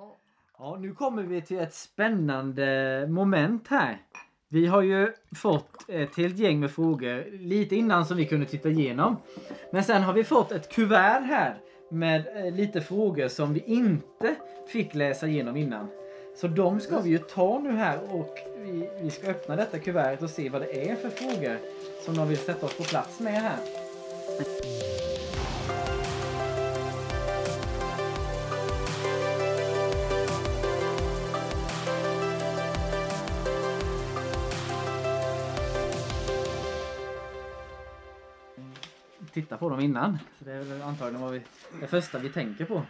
Jaha. Ja, nu kommer vi till ett spännande moment här. Vi har ju fått ett helt gäng med frågor lite innan som vi kunde titta igenom. Men sen har vi fått ett kuvert här med eh, lite frågor som vi inte fick läsa igenom innan. Så de ska vi ju ta nu här och vi, vi ska öppna detta kuvertet och se vad det är för frågor som de vill sätta oss på plats med här. Titta på dem innan. Så det är väl antagligen vad vi, det första vi tänker på.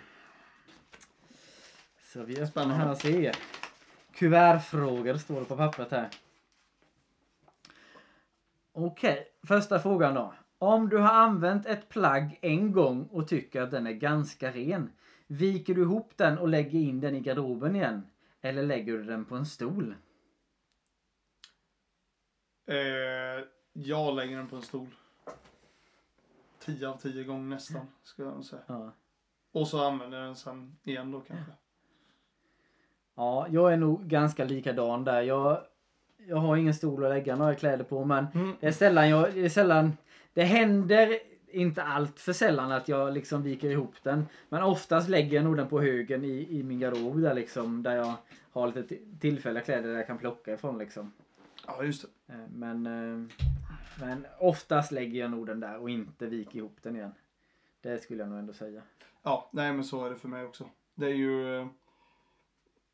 Så vi öppnar här och ser. Kuvertfrågor står det på pappret här. Okej, första frågan då. Om du har använt ett plagg en gång och tycker att den är ganska ren. Viker du ihop den och lägger in den i garderoben igen? Eller lägger du den på en stol? Eh, jag lägger den på en stol. 10 av 10 gånger nästan, ska jag säga. Ja. Och så använder jag den sen igen då kanske. Ja, jag är nog ganska likadan där. Jag, jag har ingen stol att lägga några kläder på men Mm. det är sällan jag, det är sällan, det händer inte allt för sällan att jag liksom viker ihop den. Men oftast lägger jag nog den på högen i, i min garderob där liksom, där jag har lite ti- tillfälliga kläder där jag kan plocka ifrån liksom. Ja, just det. Eh, Men, eh, men oftast lägger jag nog den där och inte viker ihop den igen. Det skulle jag nog ändå säga. Ja, nej men så är det för mig också. Det är ju... eh,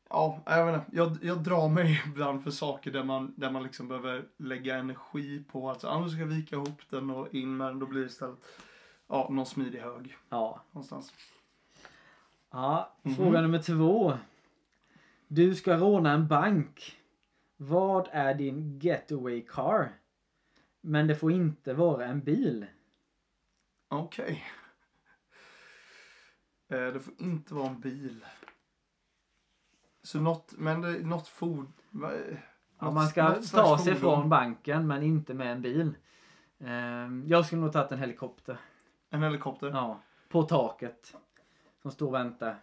Ja, jag inte. Jag, jag drar mig ibland för saker där man, där man liksom behöver lägga energi på att nu ska jag vika ihop den och in med den. Då blir det istället ja, någon smidig hög Ja, någonstans. Ja, Mhm. fråga nummer två. Du ska råna en bank. Vad är din getaway car? Men det får inte vara en bil. Okej. Eh, det får inte vara en bil. Så något, men det är något ford... va- Ja, man ska ta sig fordon. från banken men inte med en bil. Ehm, jag skulle nog tagit en helikopter. En helikopter. Ja, på taket. Som står och väntar.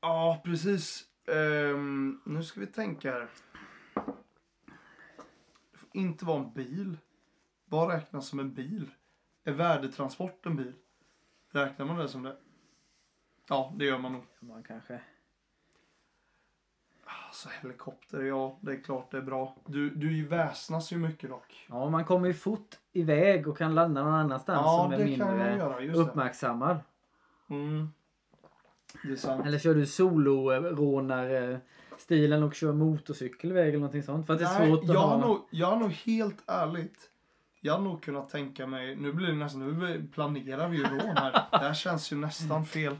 Ja, precis. Ehm, nu ska vi tänka här. Det får inte vara en bil. Vad räknas som en bil? Är värdetransport en bil? Räknar man det som det? Ja, det gör man nog. Man kanske... Alltså helikopter, ja det är klart det är bra. Du, du väsnas ju mycket dock. Ja, man kommer ju fort iväg och kan landa någon annanstans Ja, som är mindre göra. Just det. uppmärksammad. Mm. Det är sant. Eller kör du solo-rånar-stilen och kör motorcykel iväg eller någonting sånt? För att det är Nej, svårt att jag, ha... nog, jag har nog helt ärligt. Jag har nog kunnat tänka mig, nu blir det nästan, nu planerar vi ju rån här. Det här känns ju nästan fel.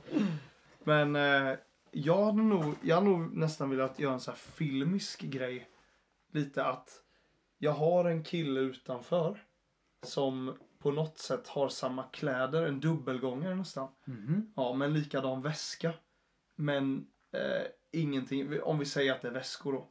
Men eh, jag hade nog, jag hade nog nästan velat göra en så här filmisk grej. Lite att jag har en kille utanför som på något sätt har samma kläder, en dubbelgångare nästan. Mhm. Ja, med en likadan väska. Men eh, ingenting, om vi säger att det är väskor då.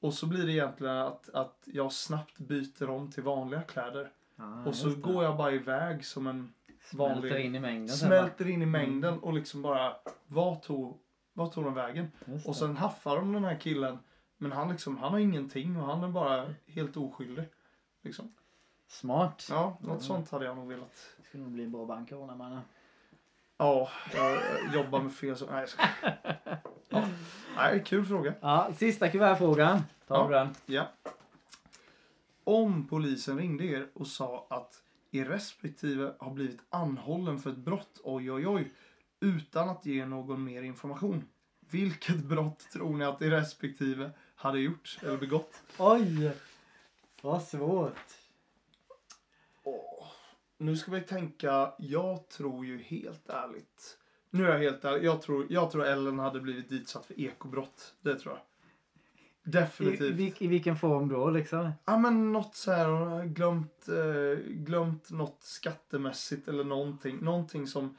Och så blir det egentligen att, att jag snabbt byter om till vanliga kläder. Ja, och så går jag bara iväg som en Smälter vanlig... in i mängden. sen, va? Smälter in i mängden och liksom bara, vad tog, vad tog den vägen? Och sen haffar de den här killen. Men han liksom, han har ingenting och han är bara helt oskyldig. Liksom. Smart. Ja, något Mm. sånt hade jag nog velat. Det skulle nog bli en bra bankrånare mannen. Ja, jag jobbar med fel så... Nej, jag ska... ja. Nej, kul fråga. Ja, sista kuvertfrågan. Tar vi den. Ja. Om polisen ringde er och sa att er respektive har blivit anhållen för ett brott, oj oj oj, utan att ge någon mer information. Vilket brott tror ni att er respektive hade gjort eller begått? Oj! Vad svårt. Nu ska vi tänka, jag tror ju helt ärligt. Nu är jag helt ärlig, jag tror, jag tror Ellen hade blivit ditsatt för ekobrott. Det tror jag. I, Definitivt. vil- I vilken form då liksom? Ja men något så här, har glömt, eh, glömt något skattemässigt eller någonting. Någonting som,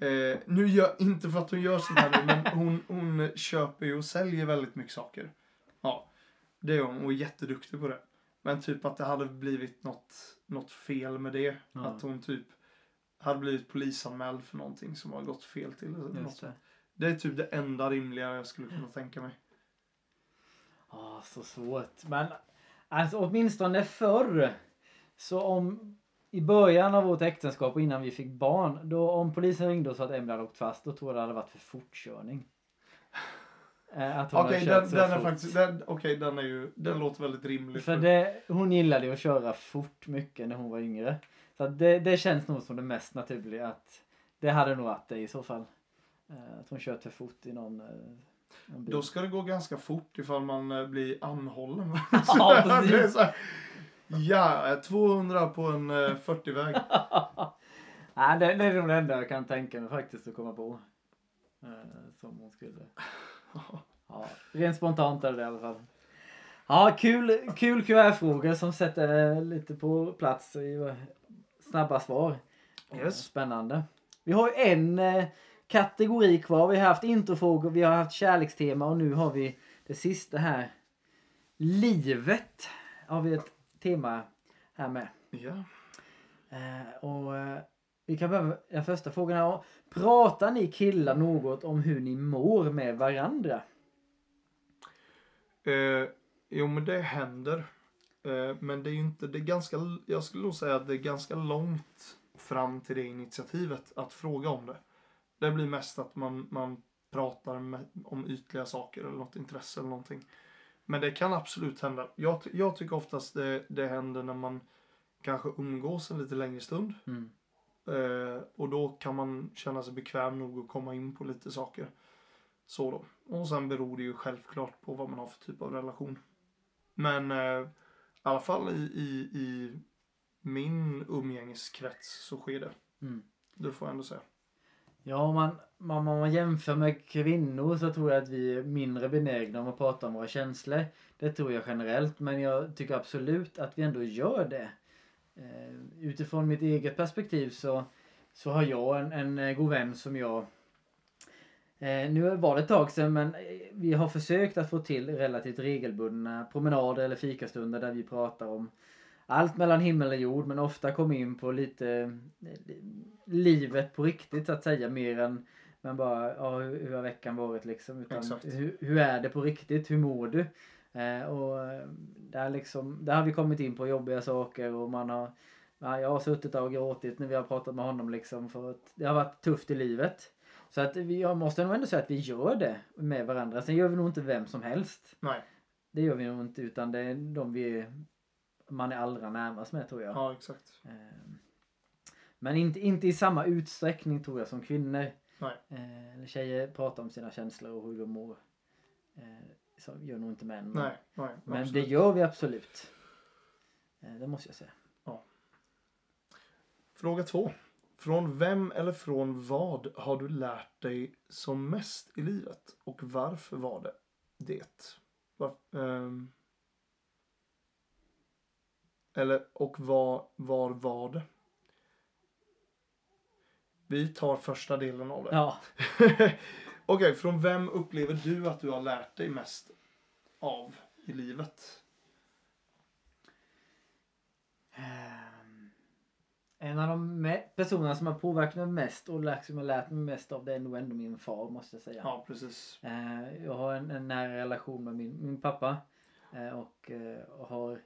eh, nu gör, inte för att hon gör sånt här nu, men hon, hon köper ju och säljer väldigt mycket saker. Ja, det är hon och är jätteduktig på det. Men typ att det hade blivit något, något fel med det. Ja. Att hon typ hade blivit polisanmäld för någonting som har gått fel till. eller Något det. Det är typ det enda rimliga jag skulle kunna tänka mig. Ja, så svårt. Men alltså åtminstone förr. Så om i början av vårt äktenskap och innan vi fick barn. Då om polisen ringde och sa att Emelie hade åkt fast. Då tror jag det hade varit för fortkörning. Eh, Att hon hade Okej, kört den, den är fort. faktiskt, den, okej, den är ju, den låter väldigt rimlig. För det, hon gillade ju att köra fort mycket när hon var yngre. Så det, det känns nog som det mest naturliga att det hade nog varit det i så fall. Eh, Att hon kört för fort i någon, eh. Då ska det gå ganska fort ifall man blir anhållen. Ja, precis. här, ja, 200 på en eh, 40-väg. Nej, det, det är nog det enda jag kan tänka mig faktiskt att komma på. Som hon skulle. Ja, rent spontant är det i alla fall. Ja, kul, kul QR-frågor som sätter eh, lite på plats i eh, snabba svar. Yes. Spännande. Vi har ju en eh, kategori kvar. Vi har haft introfrågor, vi har haft kärlekstema och nu har vi det sista här. Livet har vi ett tema här med. Ja. Och vi kan börja med den första frågan här. Pratar ni killar något om hur ni mår med varandra? Eh, jo men det händer. Eh, men det är ju inte, det är ganska, jag skulle nog säga att det är ganska långt fram till det initiativet att fråga om det. Det blir mest att man, man pratar med, om ytliga saker eller något intresse eller någonting. Men det kan absolut hända. Jag, jag tycker oftast det, det händer när man kanske umgås en lite längre stund. Mm. Eh, och då kan man känna sig bekväm nog att komma in på lite saker. Så då. Och sen beror det ju självklart på vad man har för typ av relation. Men eh, i alla fall i, i, i min umgängeskrets så sker det. Mm. Det får jag ändå säga. Ja, om man, om man jämför med kvinnor så tror jag att vi är mindre benägna om att prata om våra känslor. Det tror jag generellt, men jag tycker absolut att vi ändå gör det. Eh, utifrån mitt eget perspektiv så, så har jag en, en eh, god vän som jag eh, nu var det ett tag sedan men vi har försökt att få till relativt regelbundna promenader eller fikastunder där vi pratar om allt mellan himmel och jord men ofta kom in på lite livet på riktigt så att säga mer än men bara ja, hur, har veckan varit liksom? Utan hur, hur är det på riktigt, hur mår du? Eh, och eh, där liksom, där har vi kommit in på jobbiga saker och man har ja, jag har suttit där och gråtit när vi har pratat med honom liksom för att det har varit tufft i livet. Så att vi, jag måste nog ändå säga att vi gör det med varandra. Sen gör vi nog inte vem som helst. Nej. Det gör vi nog inte utan det är de vi man är allra närmast med tror jag. Ja, exakt. Ehm, Men inte, inte i samma utsträckning tror jag som kvinnor. Nej. Eh, tjejer pratar om sina känslor och hur de mår. Så gör nog inte män. men- Nej, nej. Men absolut. det gör vi absolut. Eh, Det måste jag säga. Fråga två. Från vem eller från vad har du lärt dig som mest i livet? Och varför var det det? Var, ehm, eller, och var, var var det? Vi tar första delen av det. Ja. Okej, från vem upplever du att du har lärt dig mest av i livet? Ehm, En av de personerna som har påverkat mig mest och som jag lärt mig mest av det är nog ändå min far måste jag säga. Ja, precis. Eh, Jag har en, en nära relation med min, min pappa. eh, Och eh, och har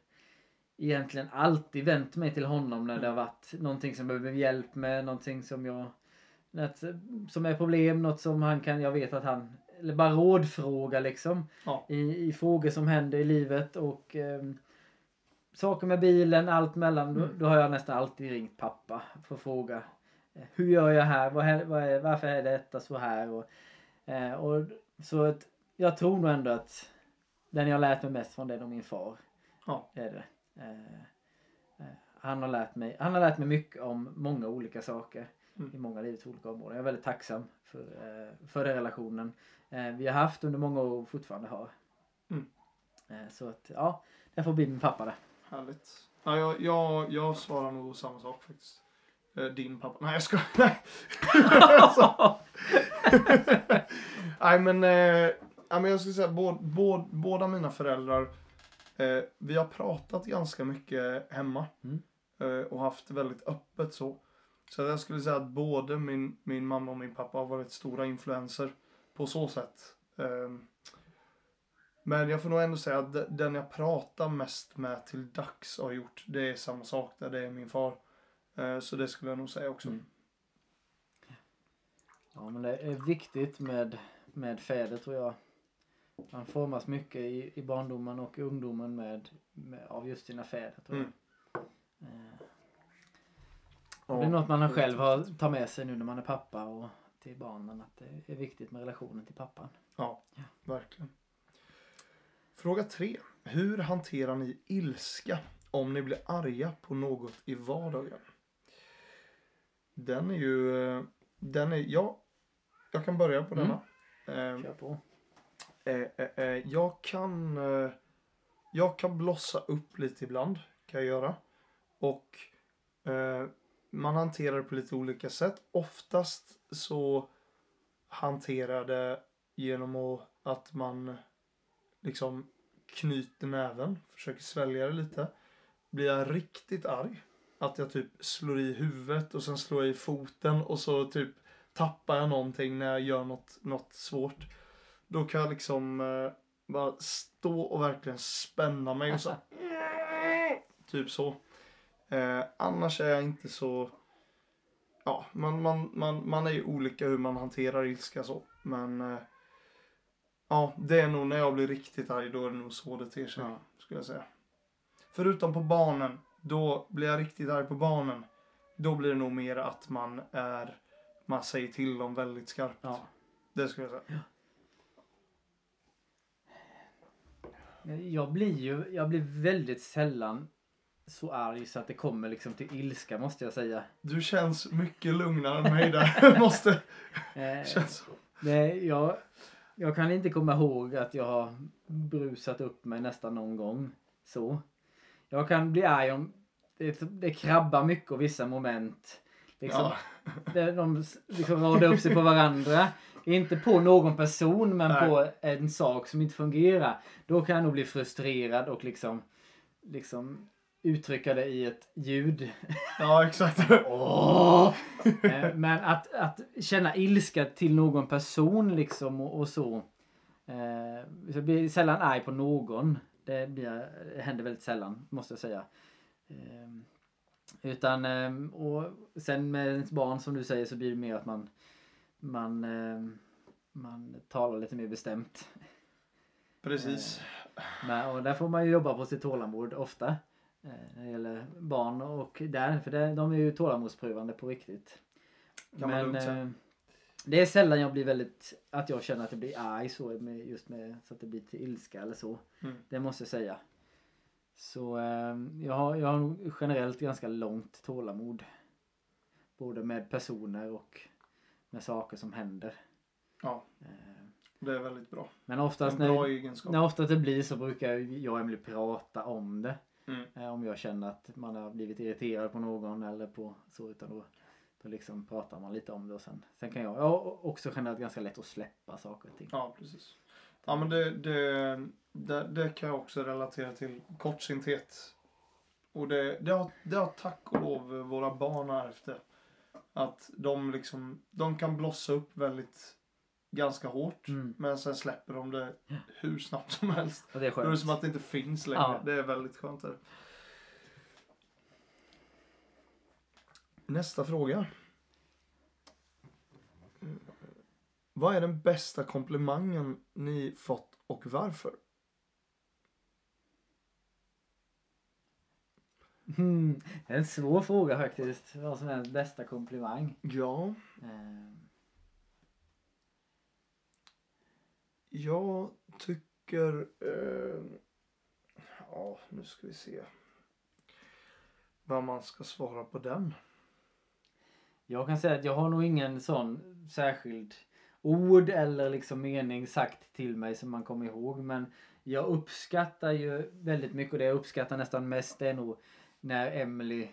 egentligen alltid vänt mig till honom när det har varit någonting som jag behöver hjälp med. Någonting som jag... Något, som är problem, något som han kan... Jag vet att han... Eller bara rådfråga liksom. Ja. I, I frågor som händer i livet och... ehm, saker med bilen, allt mellan. Då, Mm. då har jag nästan alltid ringt pappa för att fråga. eh, Hur gör jag här? Vad, vad är, varför är detta så här? Och, Eh, och så att jag tror nog ändå att den jag lärt mig mest från det är min far. Ja. Är det. Eh, eh, han, har lärt mig, han har lärt mig mycket om många olika saker Mm. i många livets olika områden. Jag är väldigt tacksam för, eh, för den relationen eh, vi har haft under många år och fortfarande har. Mm. Eh, så att ja, det får bli min pappa där. Härligt. Ja, jag, jag, jag svarar nog samma sak faktiskt. Eh, Din pappa. Nej, jag ska Nej. Alltså. Nej, men, eh, men jag skulle säga båd, båd, båda mina föräldrar. Eh, vi har pratat ganska mycket hemma. Mm. Eh, och haft väldigt öppet så. Så jag skulle säga att både min, min mamma och min pappa har varit stora influenser på så sätt. Ehm, men jag får nog ändå säga att de- den jag pratar mest med till dags har gjort, det är samma sak där, det är min far. Eh, så det skulle jag nog säga också. Mm. Ja, men det är viktigt med, med fäder tror jag. Man formas mycket i, i barndomen och ungdomen med, med, av just sina fäder tror jag. Mm. Eh, och det är något man själv har, tar med sig nu när man är pappa och till barnen. Att det är viktigt med relationen till pappan. Ja, verkligen. Fråga tre. Hur hanterar ni ilska om ni blir arga på något i vardagen? Den är ju... eh, Den är... Ja, jag kan börja på Mm. denna. Eh, Kör på. Eh, eh, eh, jag kan eh, Jag kan blossa upp lite ibland Kan jag göra Och Man hanterar det på lite olika sätt Oftast så Hanterar det Genom att, att man Liksom Knyter näven Försöker svälja det lite Blir jag riktigt arg Att jag typ slår i huvudet och sen slår jag i foten och så typ Tappar jag någonting när jag gör något, något svårt då kan jag liksom eh, bara stå och verkligen spänna mig och så. typ så. Eh, annars är jag inte så. Ja, man, man, man, man är ju olika hur man hanterar ilska så. Men. Eh, ja, det är nog när jag blir riktigt arg. Då är det nog så det ter sig. Ja. Skulle jag säga. Förutom på barnen. Då blir jag riktigt arg på barnen. Då blir det nog mer att man är. Man säger till dem väldigt skarpt. Ja. Det skulle jag säga. Jag blir ju jag blir väldigt sällan så arg så att det kommer liksom till ilska måste jag säga. Du känns mycket lugnare än mig där. Måste. Eh, Känns... det, jag, jag kan inte komma ihåg att jag har brusat upp mig nästan någon gång. Så. Jag kan bli arg om det, det krabbar mycket och vissa moment. Liksom, Ja. de liksom radar upp sig på varandra. Inte på någon person men Nej. på en sak som inte fungerar. Då kan jag nog bli frustrerad och liksom, liksom uttrycka det i ett ljud. ja, exakt. Eh, Men att, att känna ilska till någon person liksom och, och så. Eh, jag blir sällan arg på någon. Det, blir, det händer väldigt sällan måste jag säga. Eh, utan eh, och sen med ens barn som du säger så blir det mer att man man, man talar lite mer bestämt. Precis. Men, och där får man ju jobba på sitt tålamod ofta. Eh, när det gäller barn och där, för det, de är ju tålamodsprövande på riktigt. Kan man lugnt säga. eh, det är sällan jag blir väldigt, att jag känner att jag blir arg så med, just med så att det blir till ilska eller så. Mm. Det måste jag säga. Så eh, jag, har, jag har generellt ganska långt tålamod. Både med personer och med saker som händer. Ja, Eh, det är väldigt bra. men En oftast bra när, när ofta det blir så brukar jag och Emily prata om det. Mm. Eh, Om jag känner att man har blivit irriterad på någon eller på så utan då, då liksom pratar man lite om det och sen, sen kan jag, jag också generellt ganska lätt att släppa saker och ting. Ja, precis. Ja, men det, det, det, det kan jag också relatera till. Kortsynthet. Och det, det, har, det har tack och lov våra barn ärvt det. Att de liksom, de kan blossa upp väldigt, ganska hårt. Mm. Men sen släpper de det hur snabbt som helst. Och det är Då är det skönt. som att det inte finns längre. Ja. Det är väldigt skönt. Där. Nästa fråga. Mm. Vad är den bästa komplimangen ni fått och varför? Mm, det är en svår fråga faktiskt. Vad som är den bästa komplimang. Ja, Eh, jag tycker... Eh, ja, nu ska vi se. Vad man ska svara på den. Jag kan säga att jag har nog ingen sån särskild ord eller liksom mening sagt till mig som man kommer ihåg. Men jag uppskattar ju väldigt mycket och det jag uppskattar nästan mest är nog när Emily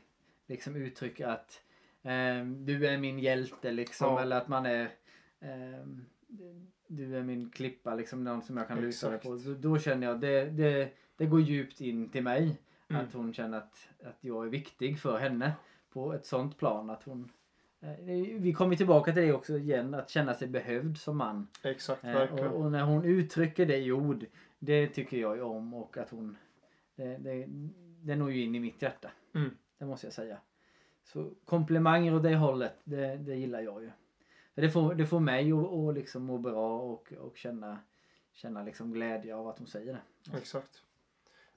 liksom uttrycker att ehm, du är min hjälte liksom. Ja. Eller att man är ehm, du är min klippa liksom någon som jag kan luta mig på. Så då känner jag det, det, det går djupt in till mig. Mm. Att hon känner att, att jag är viktig för henne på ett sånt plan att hon Eh, Vi kommer tillbaka till det också igen, att känna sig behövd som man. Exakt, Eh, verkligen. och, och när hon uttrycker det i ord, det tycker jag ju om och att hon, det, det, det når ju in i mitt hjärta. Mm. Det måste jag säga. Så komplimanger åt det hållet, det, det gillar jag ju. Det, får, det får mig att, att liksom må bra och, och känna, känna liksom glädje av att hon säger det. Exakt.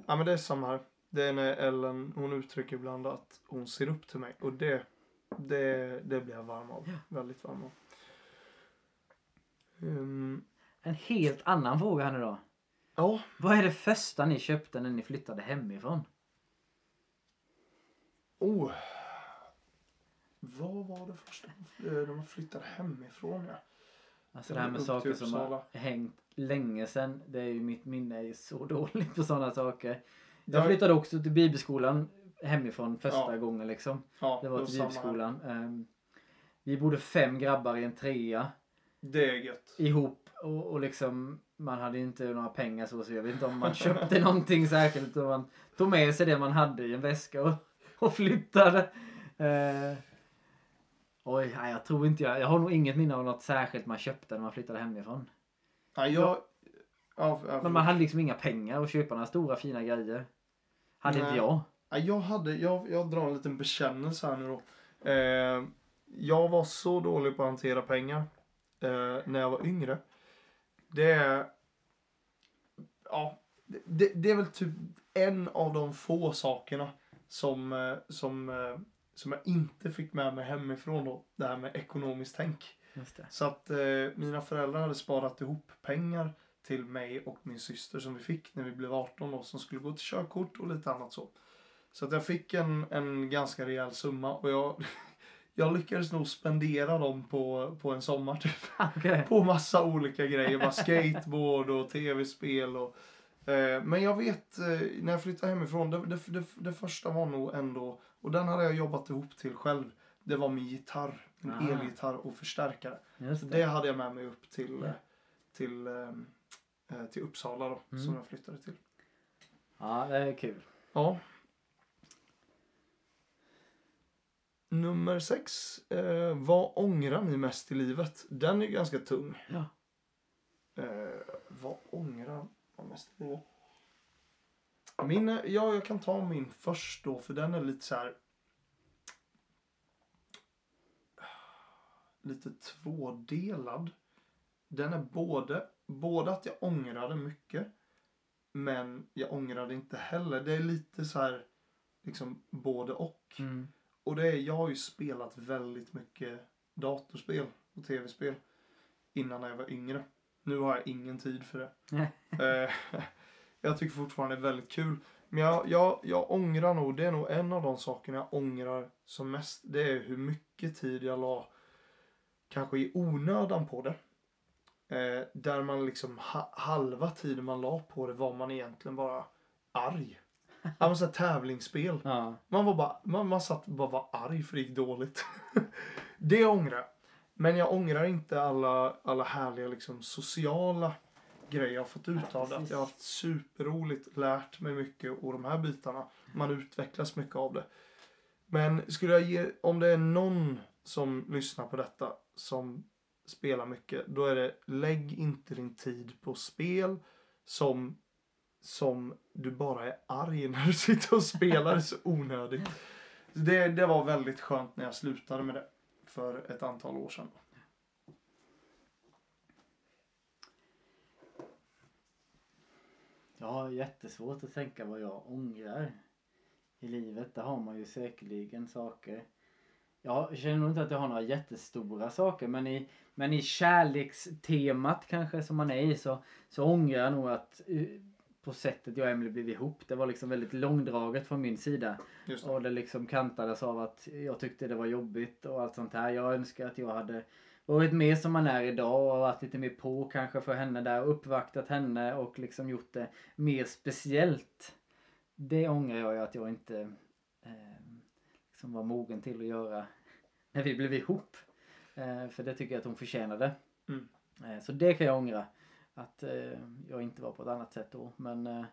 Ja men det är samma här. Det är när Ellen, hon uttrycker ibland att hon ser upp till mig. Och det, det, det blir jag varm av. Väldigt varm av. Ehm, En helt annan fråga här nu då. ja, Vad är det första ni köpte när ni flyttade hemifrån? oh. Vad var det första? Eh, man flyttade hemifrån ja. Alltså det här med saker som har hängt länge sedan. Det är ju mitt minne är så dåligt på sådana saker. Jag- flyttade också till bibelskolan hemifrån första Ja. gången liksom. Ja, Det var till bibelskolan. Ehm, Vi bodde fem grabbar i en trea Det är gött. ihop och, och liksom man hade inte några pengar så, så jag vet inte om man köpte någonting särskilt man tog med sig det man hade i en väska och, och flyttade. Eh, oj, nej, jag tror inte jag. Jag har nog inget minne av något särskilt man köpte när man flyttade hemifrån. Ja, jag... Ja, ja, Men man hade liksom inga pengar att köpa några stora fina grejer. Hade Nej. inte jag. Ja, jag hade, jag, jag drar en liten bekännelse här nu då. Eh, jag var så dålig på att hantera pengar eh, när jag var yngre. Det är... Ja, det- det, det är väl typ en av de få sakerna som, eh, som, eh, som jag inte fick med mig hemifrån då. Det här med ekonomiskt tänk. Så att eh, mina föräldrar hade sparat ihop pengar till mig och min syster som vi fick när vi blev 18 då, som skulle gå till körkort och lite annat så. Så att jag fick en, en ganska rejäl summa och jag, jag lyckades nog spendera dem på, på en sommar typ. Okej. På massa olika grejer, bara skateboard och tv-spel och eh, men jag vet eh, när jag flyttade hemifrån, det, det, det, det första var nog ändå, och den hade jag jobbat ihop till själv. Det var min gitarr, min Ah. elgitarr och förstärkare. Just Så det. det hade jag med mig upp till, Ja. eh, till, ehm, eh, till Uppsala då, Mm. som jag flyttade till. Ja, det är kul. Ja. Nummer sex. Eh, vad ångrar ni mest i livet? Den är ganska tung. Ja. Eh, vad ångrar man mest i livet? Min, eh, ja, jag kan ta min först då, för den är lite så här. Lite tvådelad. Den är både, både att jag ångrade mycket. Men jag ångrade inte heller. Det är lite så här, liksom både och. Mm. Och det är, jag har ju spelat väldigt mycket datorspel och tv-spel innan när jag var yngre. Nu har jag ingen tid för det. Jag tycker fortfarande det är väldigt kul. Men jag, jag, jag ångrar nog, det är nog en av de sakerna jag ångrar som mest. Det är hur mycket tid jag la kanske i onödan på det. Eh, där man liksom ha, halva tiden man la på det var man egentligen bara arg. Ja men så här tävlingsspel. Ja. Man var bara, man, man satt bara var arg för det gick dåligt. det ångrar jag. Men jag ångrar inte alla, alla härliga liksom sociala grej jag har fått ut Ja, av det. Att jag har haft superroligt, lärt mig mycket och de här bitarna. Man utvecklas mycket av det. Men skulle jag ge, om det är någon som lyssnar på detta som spelar mycket, då är det lägg inte din tid på spel som som du bara är arg när du sitter och spelar. Det är så onödigt. Det, det var väldigt skönt när jag slutade med det för ett antal år sedan. Jag har jättesvårt att tänka vad jag ångrar i livet. Där har man ju säkerligen saker. Jag känner nog inte att jag har några jättestora saker men i, men i kärlekstemat kanske som man är i så, så ångrar jag nog att eh, på sättet jag och Emily blev ihop. Det var liksom väldigt långdraget från min sida. Det. Och det liksom kantades av att jag tyckte det var jobbigt och allt sånt här. Jag önskar att jag hade varit mer som man är idag och varit lite mer på kanske för henne där. Uppvaktat henne och liksom gjort det mer speciellt. Det ångrar jag ju att jag inte eh, liksom var mogen till att göra när vi blev ihop. Eh, för det tycker jag att hon förtjänade. Mm. Eh, så det kan jag ångra. Att eh, jag inte var på ett annat sätt då. Men eh,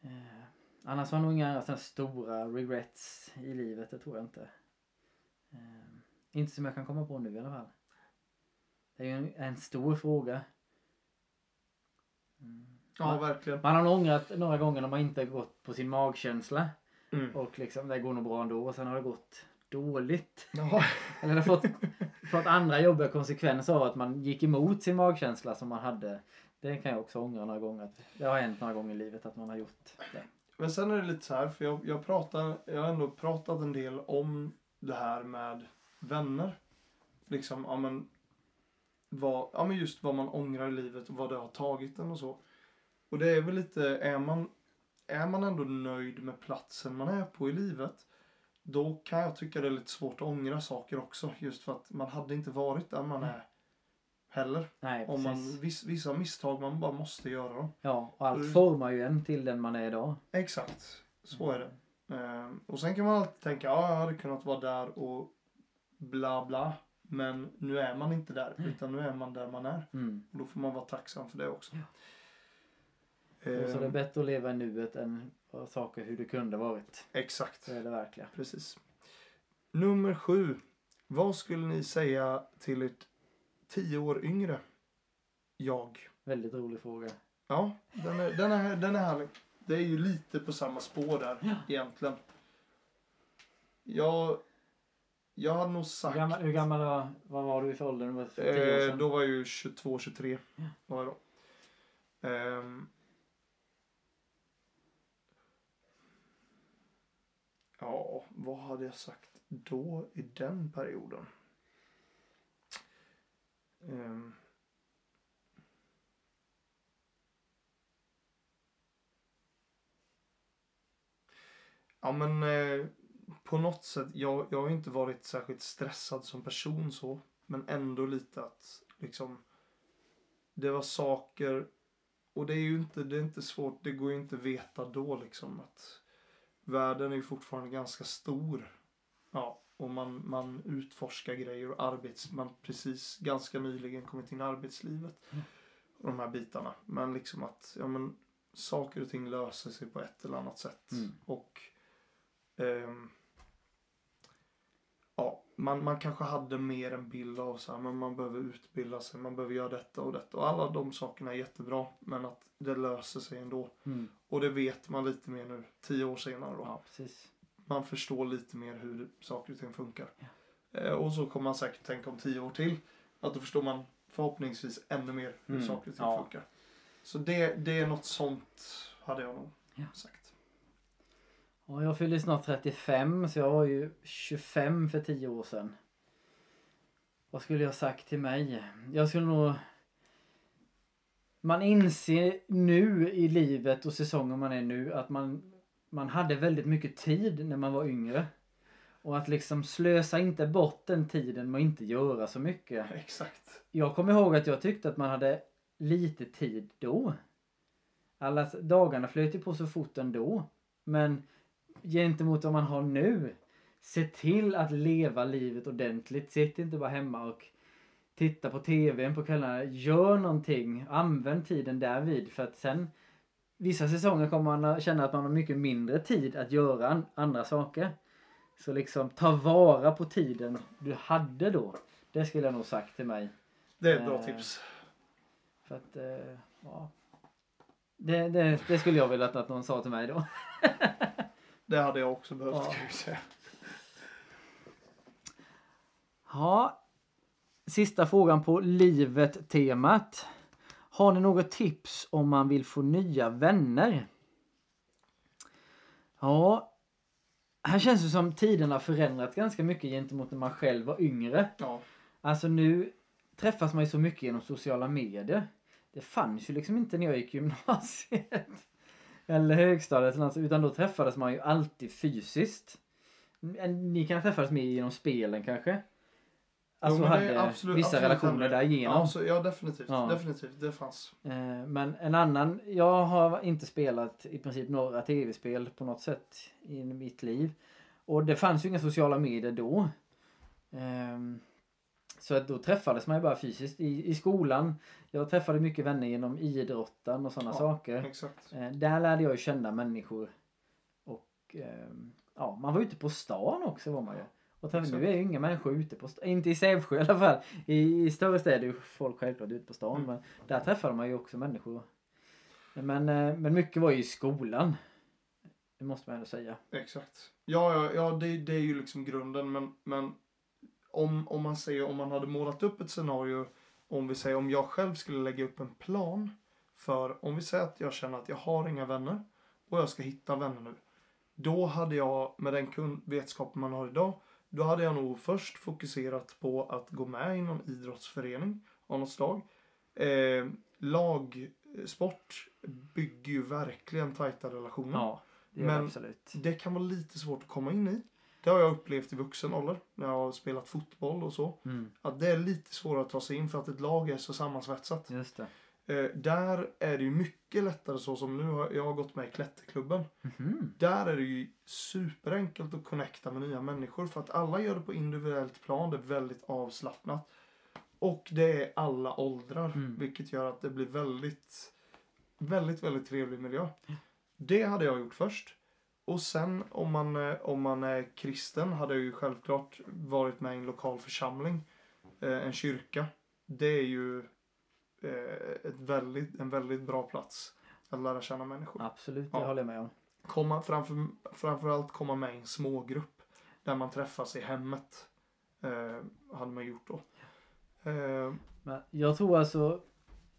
eh, annars har jag nog inga sådana stora regrets i livet. Det tror jag inte. Inte som jag kan komma på nu i alla fall. Det är ju en, en stor fråga. Mm. Ja, verkligen. Man har ångrat några gånger när man inte gått på sin magkänsla. Mm. Och liksom det går nog bra ändå och sen har det gått dåligt. Ja. Eller det har fått, fått andra jobbiga konsekvenser av att man gick emot sin magkänsla som man hade. Det kan jag också ångra några gånger. Det har hänt några gånger i livet att man har gjort det. Men sen är det lite så här, för jag, jag, pratar, jag har ändå pratat en del om det här med vänner. Liksom, ja men, vad, ja men just vad man ångrar i livet och vad det har tagit en och så. Och det är väl lite, är man, är man ändå nöjd med platsen man är på i livet, då kan jag tycka det är lite svårt att ångra saker också. Just för att man hade inte varit där man är heller. Nej, Om man, viss, vissa misstag, man bara måste göra dem. Ja, och allt Mm. formar ju en till den man är idag. Exakt, så är det. Ehm, och sen kan man alltid tänka, ja jag hade kunnat vara där och bla bla. Men nu är man inte där, utan nu är man där man är. Mm. Och då får man vara tacksam för det också. Ja. Och så är det Ehm, bättre att leva i nuet än saker hur det kunde varit. exakt, Så är det verkligen. precis. Nummer sju. Vad skulle ni säga till ett tio år yngre jag? Väldigt rolig fråga. Ja, den är, den är, den är härlig. Det är ju lite på samma spår där Ja. egentligen. Jag, jag hade nog Hur sagt... gammal, hur gammal var, vad var du i för ålder? Det var för eh, då var jag ju 22, 23. Ja. Var jag då. Ehm, ja, vad hade jag sagt då i den perioden? Ehm, Ja men eh, på något sätt, jag, jag har inte varit särskilt stressad som person så. Men ändå lite att liksom det var saker och det är ju inte, det är inte svårt, det går ju inte veta då liksom att världen är ju fortfarande ganska stor. Ja, och man, man utforskar grejer och arbets, man precis ganska nyligen kommit in i arbetslivet. Mm. Och de här bitarna. Men liksom att, ja men saker och ting löser sig på ett eller annat sätt. Mm. Och ehm, ja, man, man kanske hade mer en bild av så här, men man behöver utbilda sig, man behöver göra detta och detta. Och alla de sakerna är jättebra, men att det löser sig ändå. Mm. Och det vet man lite mer nu, tio år senare då. Ja, precis. Man förstår lite mer hur saker och ting funkar. Eh, och så kommer man säkert tänka om tio år till, att då förstår man förhoppningsvis ännu mer hur Mm, saker och ting ja. funkar. Så det, det är något sånt, hade jag nog Ja. sagt. Ja, jag fyllde snart 35 så jag var ju 25 för 10 år sedan. Vad skulle jag sagt till mig? Jag skulle nog... Man inser nu i livet och säsongen man är nu att man, man hade väldigt mycket tid när man var yngre. Och att liksom slösa inte bort den tiden med att inte göra så mycket. Exakt. Jag kommer ihåg att jag tyckte att man hade lite tid då. Alla dagarna flöt ju på så fort ändå. Men gentemot vad man har nu. Se till att leva livet ordentligt. Sitt inte bara hemma och titta på tvn på kvällarna. Gör någonting. Använd tiden därvid. För att sen vissa säsonger kommer man känna att man har mycket mindre tid att göra an- andra saker. Så liksom ta vara på tiden du hade då. Det skulle jag nog sagt till mig. Det är ett bra Eh, tips. För att, eh, ja. Det, det, det skulle jag vilja att någon sa till mig då. Det hade jag också behövt Ja. kan jag säga. Ja. Sista frågan på livet-temat. Har ni något tips om man vill få nya vänner? Ja. Här känns det som tiden har förändrats ganska mycket gentemot när man själv var yngre. Ja. Alltså nu träffas man ju så mycket genom sociala medier. Det fanns ju liksom inte när jag gick gymnasiet. Eller högstadiet eller något, utan då träffades man ju alltid fysiskt. Ni kan träffas mer genom spelen kanske? Alltså Jo, hade absolut- vissa absolut relationer hände. därigenom. Ja, så, ja definitivt. Ja. Definitivt. Det fanns. Eh, Men en annan, jag har inte spelat i princip några tv-spel på något sätt i mitt liv. Och det fanns ju inga sociala medier då. Ehm, Så att då träffades man ju bara fysiskt i, i skolan. Jag träffade mycket vänner genom idrotten och sådana Ja. saker. Exakt. Eh, Där lärde jag ju känna människor. Och ehm, ja, man var ute på stan också var man ju. Och träffa, Exakt. nu är ju inga människor ute på stan, inte i Sävsjö i alla fall. I, i större städer är ju folk självklart ute på stan. Mm. Men där träffar man ju också människor. Men, eh, men mycket var ju i skolan. Det måste man ändå säga. Exakt. Ja, ja, ja det, det är ju liksom grunden. Men, men om, om man säger om man hade målat upp ett scenario. Om vi säger om jag själv skulle lägga upp en plan. För om vi säger att jag känner att jag har inga vänner. Och jag ska hitta vänner nu. Då hade jag med den kun- vetskap man har idag. Då hade jag nog först fokuserat på att gå med i någon idrottsförening av något slag. Eh, lagsport bygger ju verkligen tajta relationer. Ja, det gör det Men- absolut. Det kan vara lite svårt att komma in i. Det har jag upplevt i vuxen ålder när jag har spelat fotboll och så. Mm, Att det är lite svårare att ta sig in för att ett lag är så sammansvetsat. just det. Eh, där är det ju mycket lättare så som nu har jag har gått med i klätterklubben. Mhm. Där är det ju superenkelt att connecta med nya människor för att alla gör det på individuellt plan. Det är väldigt avslappnat. Och det är alla åldrar. Mm. Vilket gör att det blir väldigt, väldigt, väldigt trevlig miljö. Det hade jag gjort först. Och sen om man, eh, om man är kristen hade jag ju självklart varit med i en lokal församling. Eh, en kyrka. Det är ju eh, ett väldigt, en väldigt bra plats att lära känna människor Absolut, det Ja. håller jag med om. komma, framför, framförallt komma med i en smågrupp. Där man träffas i hemmet. Eh, hade man gjort då. Eh, Men jag tror alltså,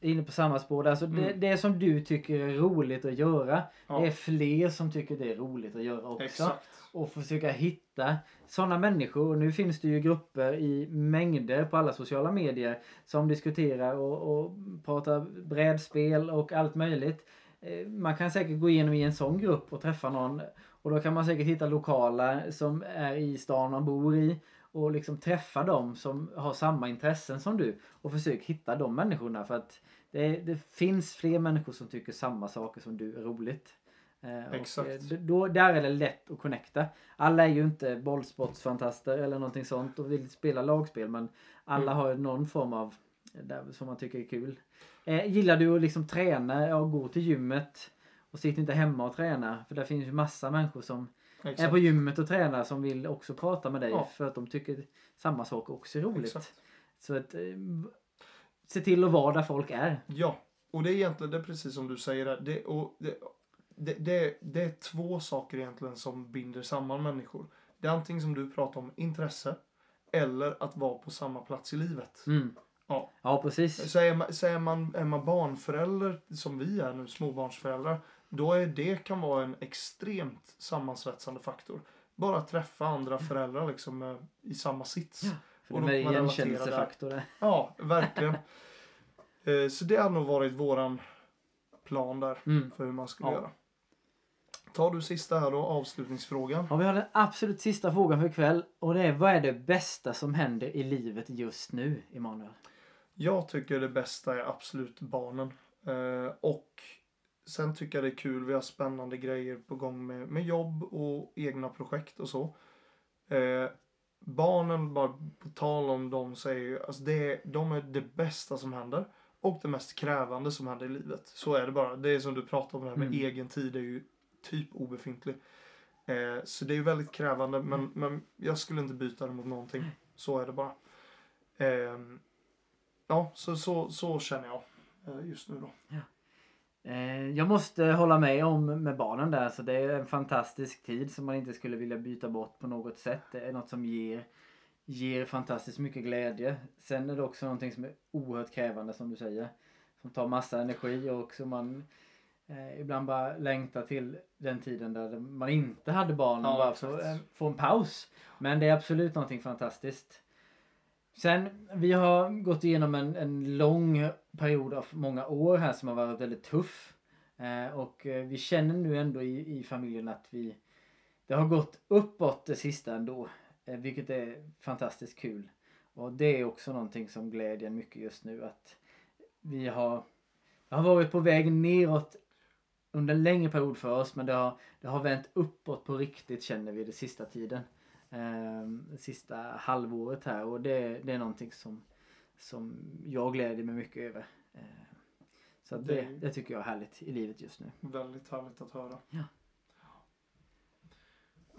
inne på samma spår, alltså det, Mm. det som du tycker är roligt att göra, Ja. det är fler som tycker det är roligt att göra också. exakt. Och försöka hitta sådana människor. Och nu finns det ju grupper i mängder på alla sociala medier som diskuterar och, och pratar brädspel och allt möjligt. Eh, Man kan säkert gå igenom i en sån grupp och träffa någon. Och då kan man säkert hitta lokala som är i stan man bor i. Och liksom träffa dem som har samma intressen som du. Och försök hitta de människorna. För att det, det finns fler människor som tycker samma saker som du är roligt. Eh, och, Exakt. eh, d- Då, där är det lätt att connecta. Alla är ju inte bollsportsfantaster eller någonting sånt och vill spela lagspel men alla Mm. har ju någon form av där, som man tycker är kul. Eh, gillar du att liksom träna? Ja, gå till gymmet och sitt inte hemma och träna. För det finns ju massa människor som är exakt. på gymmet och tränar som vill också prata med dig Ja. för att de tycker samma sak också är roligt. Exakt. Så att eh, se till att vara där folk är. Ja, och det är egentligen det är precis som du säger där. Det, och det, det, det, det är två saker egentligen som binder samman människor. Det är antingen som du pratar om intresse eller att vara på samma plats i livet. Mm. Ja. Ja, precis. Så är man, så är man, är man barnförälder, som vi är nu, småbarnsföräldrar, då är det kan vara en extremt sammansvetsande faktor. Bara träffa andra föräldrar liksom eh, i samma sits. Ja. För Och då är. Ja, verkligen. Eh, så det har nog varit våran plan där Mm. för hur man skulle Ja. göra. Tar du sista här då, avslutningsfrågan. Ja, vi har den absolut sista frågan för ikväll och det är vad är det bästa som händer i livet just nu, Emanuel? Jag tycker det bästa är absolut barnen. Eh, och sen tycker jag det är kul, vi har spännande grejer på gång med, med jobb och egna projekt och så. Eh, barnen, bara på tal om dem, är ju, alltså det, de är det bästa som händer. Och det mest krävande som händer i livet. Så är det bara. Det är som du pratar om det här med Mm. egen tid är ju typ obefintlig. Eh, så det är ju väldigt krävande men, men jag skulle inte byta det mot någonting. Så är det bara. Ehm, ja, så, så, så känner jag eh, just nu då. Eh, jag måste hålla med om med barnen där. Så det är en fantastisk tid som man inte skulle vilja byta bort på något sätt. Det är något som ger, ger fantastiskt mycket glädje. Sen är det också någonting som är oerhört krävande som du säger. Som tar massa energi och som man eh, ibland bara längtar till den tiden där man inte hade barn och Ja, bara exakt. får, eh, en paus. Men det är absolut någonting fantastiskt. Sen, vi har gått igenom en, en lång period av många år här som har varit väldigt tuff. Eh, och eh, vi känner nu ändå i, i familjen att vi det har gått uppåt det sista ändå. Eh, vilket är fantastiskt kul. Och det är också någonting som glädjer en mycket just nu att vi har, det har varit på väg neråt under en längre period för oss men det har, det har vänt uppåt på riktigt känner vi det sista tiden. Eh, sista halvåret här och det, det är någonting som, som jag gläder mig mycket över. Eh, så det, Det- det tycker jag är härligt i livet just nu. Väldigt härligt att höra. Ja.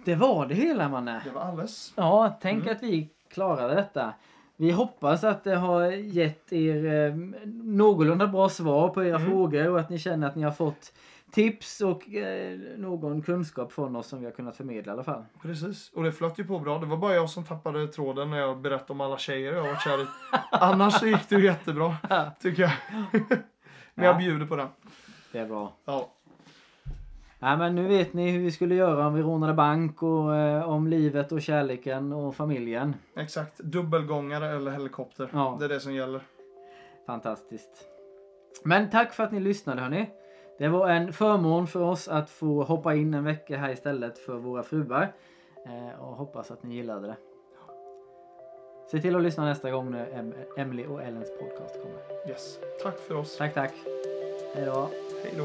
Det var det hela manne. Det var alles. Ja, tänk Mm. att vi klarade detta. Vi hoppas att det har gett er eh, någorlunda bra svar på era Mm. frågor och att ni känner att ni har fått tips och eh, någon kunskap från oss som vi har kunnat förmedla i alla fall. Precis. Och det flöt ju på bra. Det var bara jag som tappade tråden när jag berättade om alla tjejer jag varit kär i. Annars så gick det ju jättebra. Tycker jag. Men jag Ja. bjuder på den. Det är bra. Ja. Nej, men nu vet ni hur vi skulle göra om vi rånade bank och eh, om livet och kärleken och familjen. Exakt. Dubbelgångare eller helikopter. Ja. Det är det som gäller. Fantastiskt. Men tack för att ni lyssnade hörni. Det var en förmån för oss att få hoppa in en vecka här istället för våra fruar. Eh, och hoppas att ni gillade det. Se till att lyssna nästa gång när em Emily och Ellens podcast kommer. Yes. Tack för oss. Tack, tack. Hej då. Hej då.